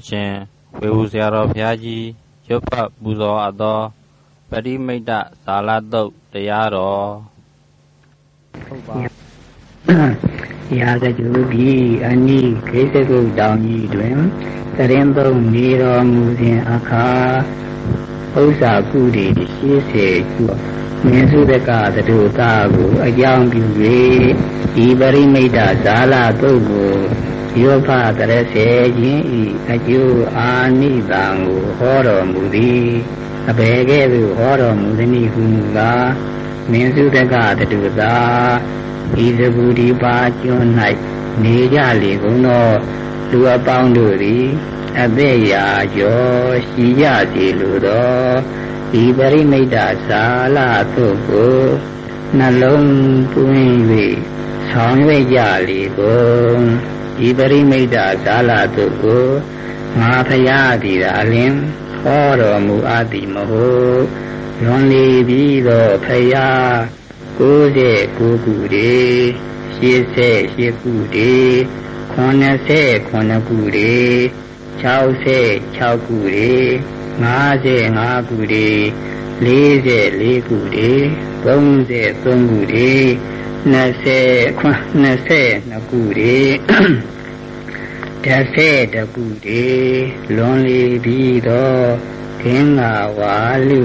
အရှင်ဝေဘူးဆရာတော်ဘုရားကြီးရွတ်ဖတ်ပူဇော်အပ်သောပရိမိတ်တဇာလတုတ်တရားတော်ဟုတ်ပါရာဇဂုတိအနိခေသကုတောင်ကြီးတွင်သရင်သုံးနေတော်မူစဉ်အခါဥစ္စာကုတိရှိစေကျွမင်းစုတကသတုတာကိုအကြောင်းပြု၍ဒီပရိမိတ်တဇာလတုတ်ကို ယောဖတရစေခြင်းဤအကျိုးအာနိသံကိုဟောတော်မူသည်အဘယ်ကဲ့သို့ဟောတော်မူသည်နည်းဟုမူကားမင်းစုတကတတုသာဤသဘူဒီပါကျွန်း၌နေကြလေကုန်သောလူအပေါင်းတို့သည်အသက်ရာကျော်ရှိကြစီလိုသောဤပရိမိတ်တဇာလသို့ကိုနှလုံးသွင်း၍ဆောင်ရွက်ကြလေကုန် ဤပရိမိတ်တဇာလတုကိုငါဖရာသည်သာလင်ဟောတော်မူအပ်သည်မဟုတ်လွန်လေပြီးသောဖရာ99ခုတည်း88ခုတည်း89ခုတည်း66ခုတည်း55ခုတည်း44ခုတည်း33ခုတည်း 20ခွ22ခုတည်းတဆေတခုတည်းလွန်လီပြီးတော့ခင်းငါဝါလူ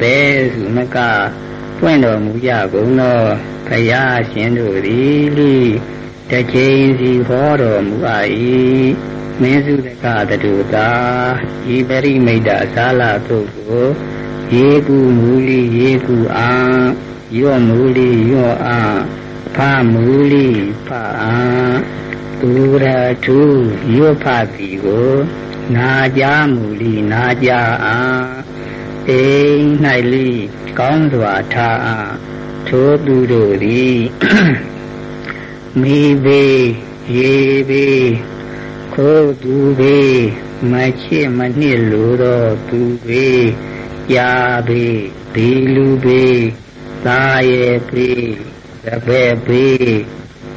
ပဲစုမကပွင့်တော်မူကြကုန်သောဘုရားရှင်တို့သည်လိတချိန်စီဟောတော်မူအပ်မင်းစုတကတတုတာဤပရိမိတ်တဇာလတုကိုရေကူမူလီရေကူအာ ယောမူလီယောအာဖမူလီဖအာသူရထုယောဖတိကိုနာကြမူလီနာကြအာအိမ်၌လိကောင်းစွာထားအားထိုသူတို့သည်မိဘေရေဘေခိုးသူဘေမချစ်မနှစ်လိုတော့သူဘေရာဘေဒီလူဘေ သာရဲ့ဘေတပည့်ဘေ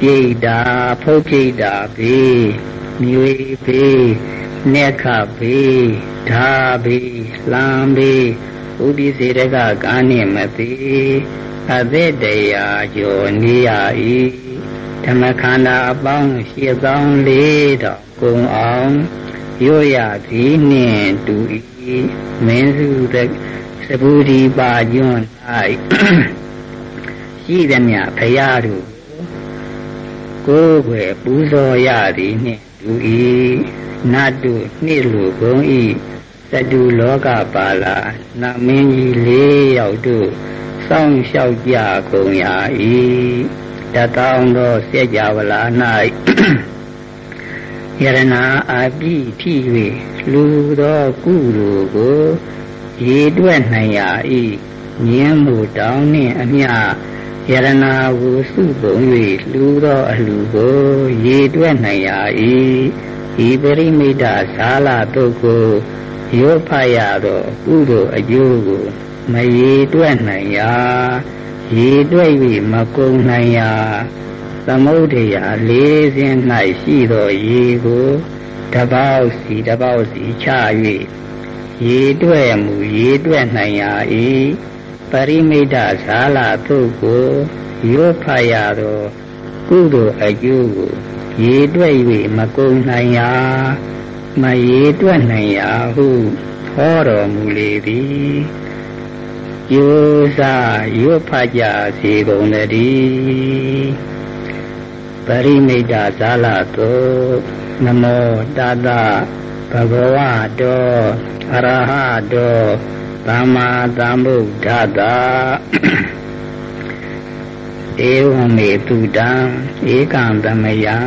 ပြိတ်တာဖုတ်ပြိတ်တာဘေမြွေဘေနက်ခဘေဓာဘေလံဘေဥပိစေတကကာနိမတိအသက်တရားကျော်နေရ၏ဓမ္မခန္ဓာအပေါင်း8400တောင်ကုန်အောင်ရို့ရသည်နှင့်တူ၏မင်းစု သဘူဒီပါကျွန်း၌ရှိသည်မြဖရာတို့ကိုယ်ွယ်ပူဇော်ရသည်နှင့်တူ၏နတ်တို့နှိလူကုန်၏သတုလောကပါလာနမင်းကြီးလေးယောက်တို့စောင့်လျှောက်ကြကုန်ရ၏တတောင်းသောစက်ကြဝဠာ၌ယရနာအာပိဖြစ်၍လူသောကုလူကို ရေတွက်နိုင်ရ၏မြင်းမှုတောင်းနှင့်အမျှယရနာကိုစုပုံ၍လူသောအလူကိုရေတွက်နိုင်ရ၏ဤပရိမိတ်ဇာလတုတ်ကိုရောဖတ်ရသောကုသိုလ်အကျိုးကိုမရေတွက်နိုင်ရာရေတွက်၍မကုန်နိုင်ရာသမုဒ္ဒရာလေးစင်း၌ရှိသောရေကိုတပေါက်စီတပေါက်စီချ၍ ရေတွက်မှုရေတွက်နိုင်ရာ၏ပရိမိတ်ဇာလသုတ်ကိုရောဖတ်ရသောကုသိုလ်အကျိုးကိုရေတွက်၍မကုန်နိုင်ရာမရေတွက်နိုင်ရာဟုဟောတော်မူလေသည်ယိုစာရွတ်ဖတ်ကြစေကုန်တည်းပရိမိတ်ဇာလတောနမောတတ ဘဂဝတောအရဟတောသမ္မာသမ္ဗုဒ္ဓတာဧဝမေတုတံဧကံသမယံ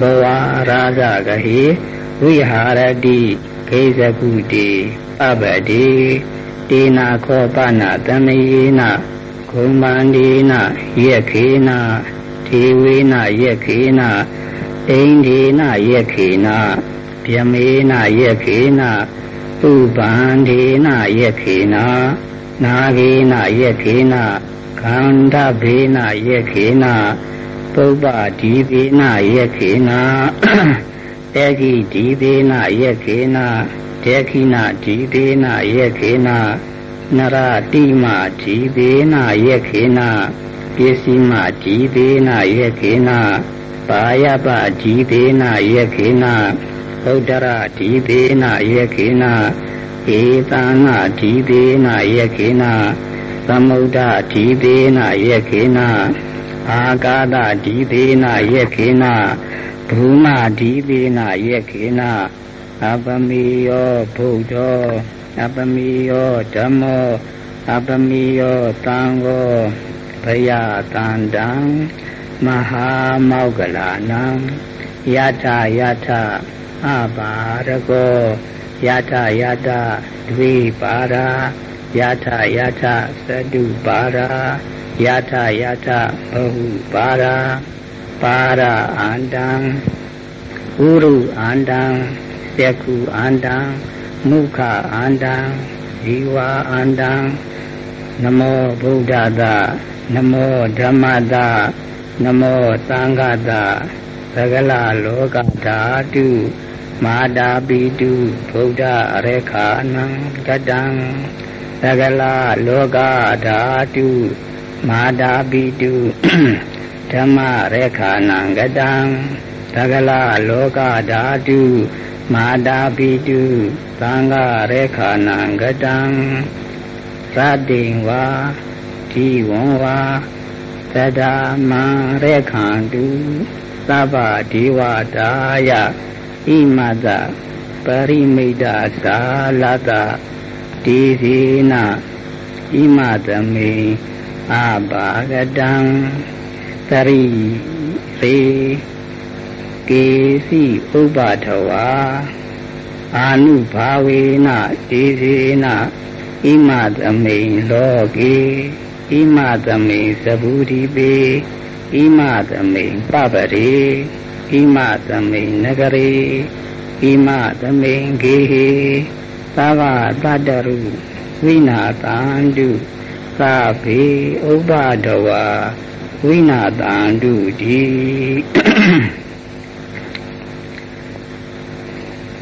ဘဂဝါရာဇဂဟိဝိဟာရတိခေဇကုတိပပတိတေနာခောပနာတမယေနဂုံမန္ဒီနယက်ခေနထေဝေနယက်ခေနအိန္ဒေနယက်ခေန ဗျမေနယက်ခေနဥပန္ဒေနယက်ခေနနာဂေနယက်ခေနခန္ဓဘေနယက်ခေနပုပ္ပဒီဘေနယက်ခေနတေခိဒီသေးနာယက်ခေနာတေခိနာဒီသေးနာယက်ခေနာနရတိမဒီသေးနာယက်ခေနာပစ္စည်းမဒီသေးနာယက်ခေနာပါယပဒီသေးနာယက်ခေနာ ဗုဒ္ဓရဒီသေးနာယက်ခေနာဧသနာဒီသေးနာယက်ခေနာသမုဒ္ဒဒီသေးနာယက်ခေနာအာကာသဒီသေးနာယက်ခေနာဘူမဒီသေနာယက်ခေနာအပမိယောဘုဒ္ဓောအပမိယောဓမ္မောအပမိယောသံဃောဘယတန္တံမဟာမောဂလာနံယထာယထာ အဘာရကောယထာယထာဒွေပါရာယထာယထာသတုပါရာယထာယထာဘဟုပါရာပါရအန္တံဥရုအန္တံသက္ခုအန္တံမုခအန္တံဇီဝအန္တံနမောဗုဒ္ဓတနမောဓမ္မတနမောသံဃတသကလလောကဓာတု မာတာပိတုဗုဒ္ဓရေခာနံကတံသကလလောကဓာတုမာတာပိတုဓမ္မရေခာနံကတံသကလလောကဓာတုမာတာပိတုသံဃရေခာနံကတံသတိဝါဒီဝံဝါသဒ္ဓမံရေခန္တုသဗ္ဗဒေဝတာယ ဣမတပရိမိတ်တာသာလတဒီစီနာဣမတမေအဘာဂတံတရိရေကေစီဥပ္ပထဝါအာနုဘာဝေနဒေသေနဣမသမိန်လောကေဣမသမိန်သဗုဒိပေဣမသမိန်ပပရေ ဣမသမိန်နဂရေဣမသမိန်ဂေဟေသဗ္ဗတတရုဝိနာတန္တုသဗေဥပ္ပဒဝါဝိနာတန္တုတိ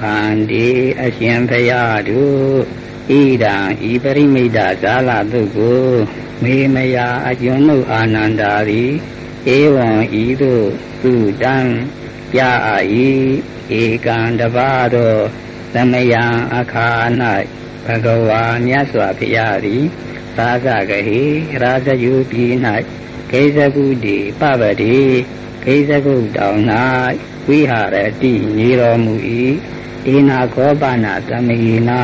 ဗန္တိအရှင်ဘုရားတို့ဣဒံဤပရိမိတ်ဇာလတုကိုမေမယာအကျွန်ုပ်အာနန္ဒာသည်ဧဝံဤသို့သူတံ ပြအာဤဧကံတပါသောသမယံအခါ၌ဘဂဝါမြတ်စွာဘုရားသည်သာသကဟိရာဇယုပြည်၌ကိစ္စကုတိပပတိကိစ္စကုတောင်၌ဝိဟာရတိနေတော်မူ၏ဒေနာခောပနာသမယေနာ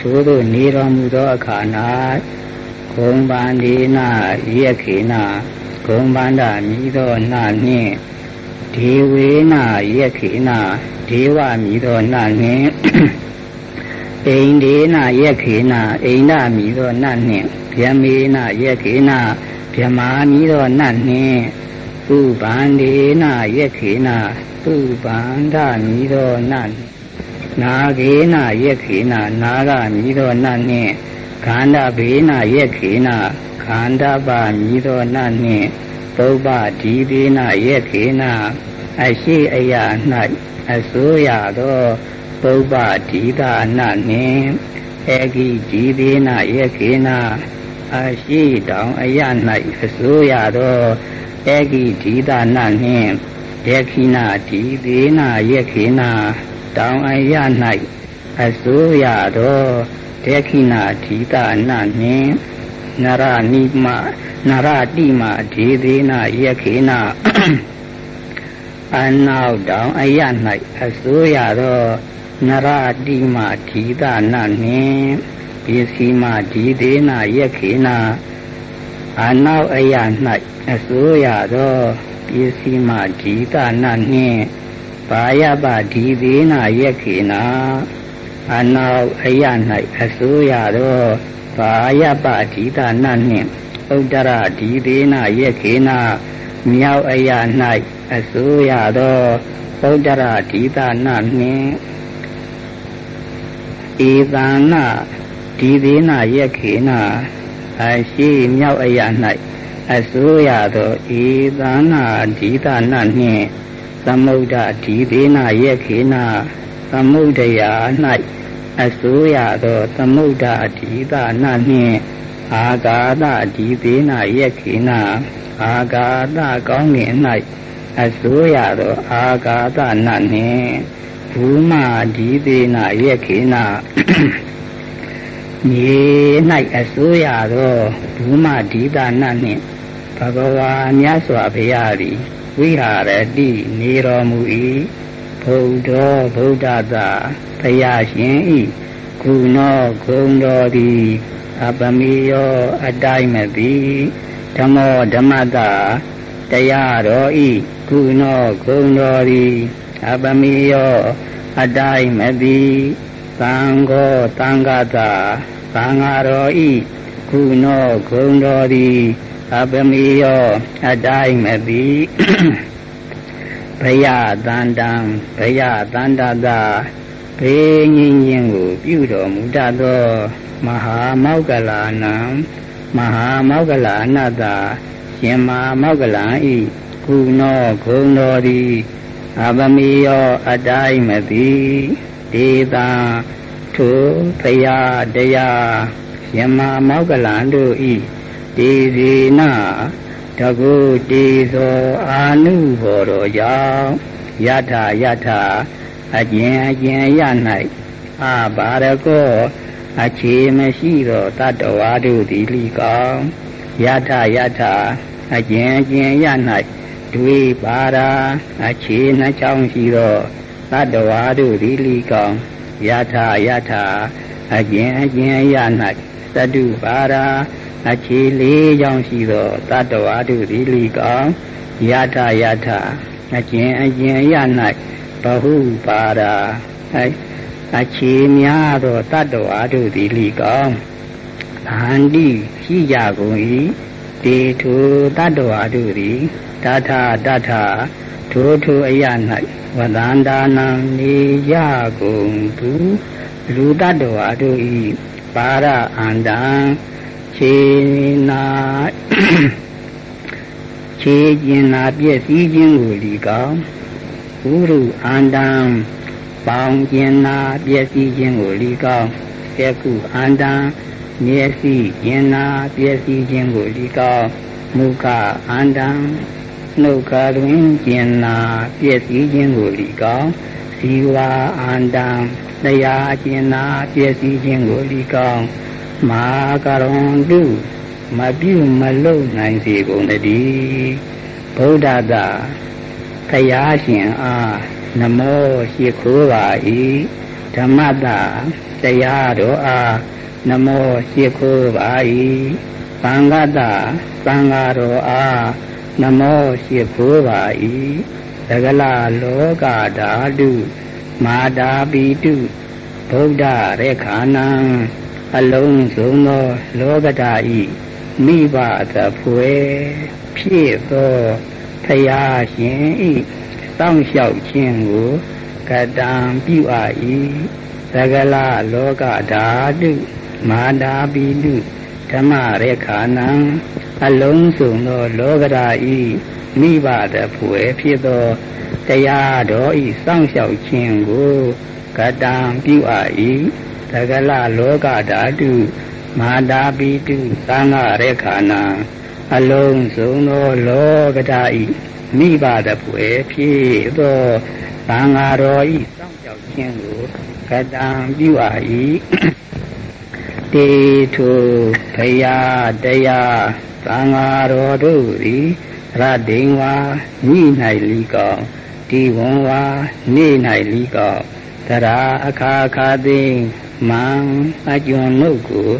ထိုသို့နေတော်မူသောအခါ၌ဂုံပန္ဒီနာယက်ခေနာဂုံပန္ဒမြည်သောနာနှင့် ဒေဝေနာယက်ခေနာဒေဝမြည်သောနာနှင့်အိန္ဒေနာယက်ခေနာအိန္ဒမြည်သောနာနှင့်ဗျမေနာယက်ခေနာဗျမာမြည်သောနာနှင့်ဥပန္ဒေနာယက်ခေနာဥပန္ဒမြည်သောနာနှင့်နာဂေနယက်ခေနနာဂမြည်သောနတ်နှင့်ခန္ဓာဘေနယက်ခေနခန္ဓာပါမြည်သောနတ်နှင့် ပုပ္ပဒီဘေနယက်ခေနအရှိအယ၌အစိုးရသောပုပ္ပဒီတာနတ်နှင့်အေဂိဒီဘေနယက်ခေနအရှိတောင်အယ၌အစိုးရသောအေဂိဒီတာနတ်နှင့်ယက္ခိနာဒီဘေနယက်ခေနာတောင်အရ၌အစိုးရသောဒေခိနာဓိတာနနှင့် နရနိမနရတိမဒေသေးနာယခေနာအနောက်တောင်အရ၌အစိုးရသောနရတိမဓိတာနနှင့်ပစ္စည်းမဓိသေးနာယခေနာအနောက်အရ၌အစိုးရသောပစ္စည်းမဓိတာနနှင့်ပါယပဒီသေးနာယက်ခေနာအနောက်အယ၌အစိုးရသော ပါယပဒီတာနနှင့်ဥဒ္ဒရဒီသေးနာယက်ခေနာမြောက်အယ၌အစိုးရသောဥဒ္ဒရဒီတာနနှင့်ဧတံနာဒီသေးနာယက်ခေနာအရှိမြောက်အယ၌အစိုးရသောဧတံနာဒီတာနနှင့်သမုဒ္ဒဒီသေနယက်ခေနသမုဒ္ဒရာ၌ အစိုးရသောသမုဒ္ဒဒီသနာနှင့်အာဂါသဒီသေနယက်ခေနအာဂါသကောင်းငင်၌အစိုးရသောအာဂါသနာနှင့်ဘူမဒီသေနယက်ခေနမြေ၌အစိုးရသောဘူမဒီသနာနှင့်ဘဂဝါမြတ်စွာဘုရားသည်ဝိဟာရတိနေတော်မူ၏ ဘုဒ္ဓဗုဒ္ဓသာဘုရားရှင်၏ကုနောဂုံတော်သည်အပမီယောအတိုင်းမပြီဓမ္မောဓမ္မတာတရားတော်ဤကုနောဂုံတော်သည်အပမီယောအတိုင်းမပြီသံဃောသံဃတာသံဃာတော်ဤကုနောဂုံတော်သည်အပမီယောအတိုင်းမပြီ ဘယတန္တံဘယတန္တတာဘေးငင်းခြင်းကို ပြုတော်မူတတ်သော မဟာမောက္ကလာနံမဟာမောက္ကလာအနတ္တရှင်မဟာမောက္ကလံဤကုနောဂုံတော်သည်အပမီယောအတိုင်းမသိဒေတာထိုဖရာတရားရှင်မဟာမောက္ကလံတို့ဤဒေဒီနာ တကုတေသောအာနုဘော်တော်ကြောင့်ယထာယထာအကျင်အကျင်ရ၌အာဘာရကောအခြေမရှိသောတတ္တဝါတို့သည်လိကောင်းယထာယထာအကျင်အကျင်ရ၌ဒွေပါရာအခြေနှချောင်းရှိသောတတ္တဝါတို့သည်လိကောင်းယထာယထာအကျင်အကျင်ရ၌သတုပါရာ အခြေလေးကြောင့်ရှိသောတတ္တဝါတို့သည်လိကောင်ယထာယထာအကျင်အကျင်ရ၌ဘဟုပါရာအခြေများသောတတ္တဝါတို့သည်လိကောင်ဗန္တိရှိကြကုန်၏တေထုတတ္တဝါတို့သည်တထတထထိုထိုအရ၌ဝဒန္တာနံနေကြကုန်သူလူတတ္တဝါတို့၏ပါရအန္တံ ခြေနာခြေကျင်နာပြည့်စည်ခြင်းကိုလီကောင်ဥရုအန္တံပေါင်းကျင်နာပြည့်စည်ခြင်းကိုလီကောင်ယခုအန္တံမျက်စိကျင်နာပြည့်စည်ခြင်းကိုလီကောင်မုခအန္တံနှုတ်ခါတွင်ကျင်နာပြည့်စည်ခြင်းကိုလီကောင်ဇီဝအန္တံတရားကျင်နာပြည့်စည်ခြင်းကိုလီကောင် မာကရုံတုမပြုမလုံနိုင်စေကုန်တည်းဗုဒ္ဓသာခရာရှင်အားနမောရှိခိုးပါ၏ဓမ္မတာတရားတော်အားနမောရှိခိုးပါ၏သံဃတာသံဃာတော်အားနမောရှိခိုးပါ၏သကလလောကဓာတုမာတာပိတုဗုဒ္ဓရေခာနံ အလုံးစုံသောလောကဓာဤမိဘသဖွယ်ဖြစ်သောဖရာရှင်ဤတောင်းလျှောက်ခြင်းကိုကတံပြုအပ်၏သကလလောကဓာတုမာတာပိတုဓမ္မရေခာနံအလုံးစုံသောလောကဓာဤမိဘသဖွယ်ဖြစ်သောတရားတော်ဤစောင့်ရှောက်ခြင်းကိုကတံပြုအပ်၏ သကလလောကဓာတုမာတာပိတုသံဃရေခာနာအလုံးစုံသောလောကဓာဤမိဘတပွေဖြစ်သောသံဃာတော်ဤစောင့်ကြောက်ခြင်းကိုကတံပြုအပ်၏တေထုဖယားတရားသံဃာတော်တို့သည်ရဒိန်ဝါညိ၌လီကောဒီဝံဝါနေ၌လီကော တရာအခါခါသိမံအကျွန်းနှုတ်ကို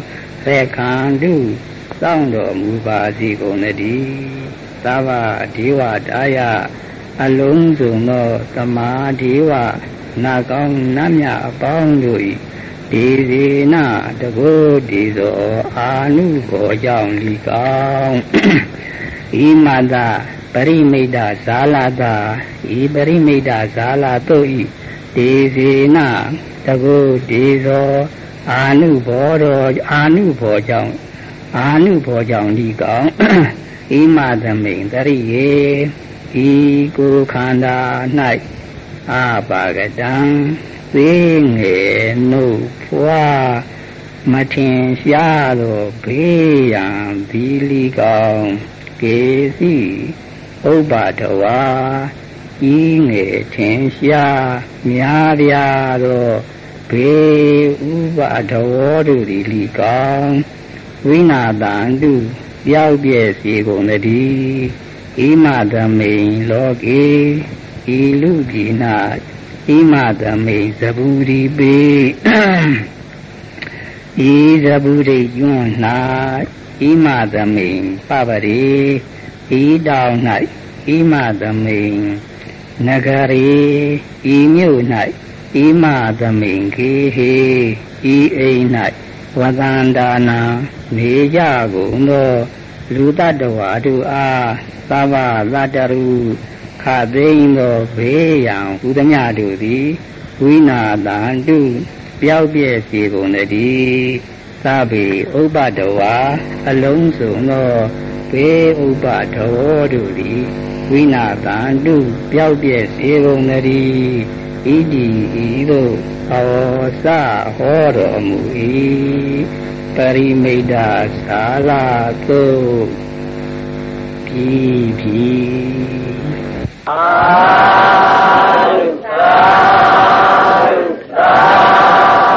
သက်ခံတုစောင့်တော်မူပါစီကုန်တည်းသဗ္ဗဒေဝတာယအလုံးစုံသောသမာဒေဝနာကောင်းနတ်မြအပေါင်းတို့၏ဒီစီနာတကုဒီသောအာနုဘောကြောင့်လီကောင်းဤမတပရိမိတ်ဇာလာတာဤပရိမိတ်ဇာလာတို့ ဤဒီစီနာတကုဒီသောအာနုဘောတော်အာနုဘောကြောင့်အာနုဘောကြောင့်ဒီကောင်ဣမသမိန်တရိယေဤကိုယ်ခန္ဓာ၌အာပါကတံသိငယ်နှုတ်ဖွာမထင်ရှားသောဘေးရန်ဘီလီကောင်ကေစီဥပ္ပါဒဝါ ဤငယ်ထင်ရှားများပြားသောဘေးဥပါဒဝောတို့သည်လီကောင်ဝိနာတံတုပြောက်ပြည့်စီကုန်တည်းဣမသမိန်လောကေဤလူကြီး၌ဣမသမိန်သဘူရီပေဤသဘူရိယွန်း၌ဣမသမိန်ပပရိဤတောင်၌ဣမသမိန် နဂရေဤမြို့၌ဣမသမိန်ခေဟေဤအိမ်၌ဝသန္တာနာနေကြကုန်သောလူတတ္တဝါတို့အားသဗ္ဗလတ္တရုခသိမ့်သောဘေးရန်ဟူသမျှတို့သည်ဝိနာတံတုပျောက်ပြည့်စေကုန်တည်းသဗ္ဗေဥပ္ပတဝါအလုံးစုံသော သေဥပထဝတို့သည်ဝိနာတံတုပျောက်ပြဲစေကုန်တည်းဣတိဤသို့ဟောစဟောတော်မူ၏ပရိမိတ်တာသာလသုပြီပြီအာသာသာ